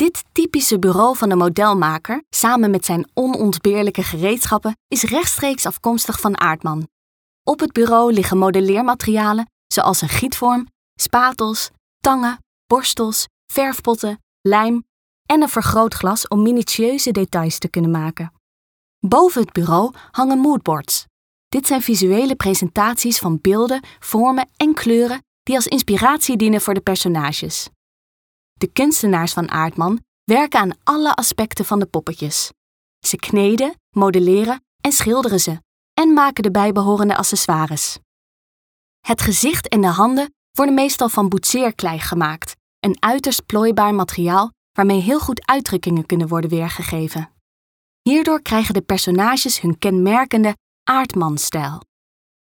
Dit typische bureau van de modelmaker, samen met zijn onontbeerlijke gereedschappen, is rechtstreeks afkomstig van Aardman. Op het bureau liggen modelleermaterialen zoals een gietvorm, spatels, tangen, borstels, verfpotten, lijm en een vergrootglas om minutieuze details te kunnen maken. Boven het bureau hangen moodboards. Dit zijn visuele presentaties van beelden, vormen en kleuren die als inspiratie dienen voor de personages. De kunstenaars van Aardman werken aan alle aspecten van de poppetjes. Ze kneden, modelleren en schilderen ze en maken de bijbehorende accessoires. Het gezicht en de handen worden meestal van boetseerklei gemaakt, een uiterst plooibaar materiaal waarmee heel goed uitdrukkingen kunnen worden weergegeven. Hierdoor krijgen de personages hun kenmerkende Aardman-stijl.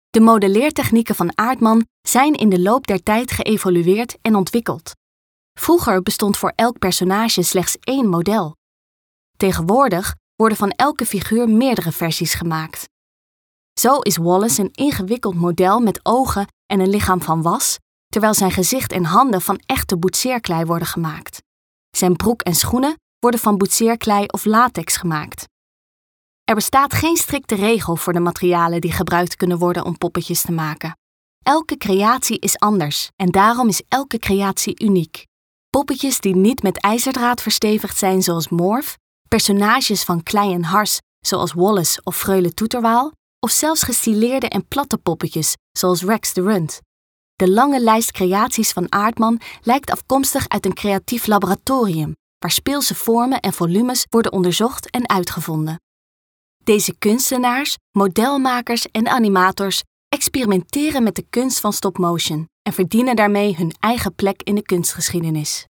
De modelleertechnieken van Aardman zijn in de loop der tijd geëvolueerd en ontwikkeld. Vroeger bestond voor elk personage slechts één model. Tegenwoordig worden van elke figuur meerdere versies gemaakt. Zo is Wallace een ingewikkeld model met ogen en een lichaam van was, terwijl zijn gezicht en handen van echte boetseerklei worden gemaakt. Zijn broek en schoenen worden van boetseerklei of latex gemaakt. Er bestaat geen strikte regel voor de materialen die gebruikt kunnen worden om poppetjes te maken. Elke creatie is anders en daarom is elke creatie uniek. Poppetjes die niet met ijzerdraad verstevigd zijn zoals Morph, personages van klei en hars zoals Wallace of Freule Toeterwaal, of zelfs gestileerde en platte poppetjes zoals Rex de Runt. De lange lijst creaties van Aardman lijkt afkomstig uit een creatief laboratorium, waar speelse vormen en volumes worden onderzocht en uitgevonden. Deze kunstenaars, modelmakers en animators experimenteren met de kunst van stop-motion en verdienen daarmee hun eigen plek in de kunstgeschiedenis.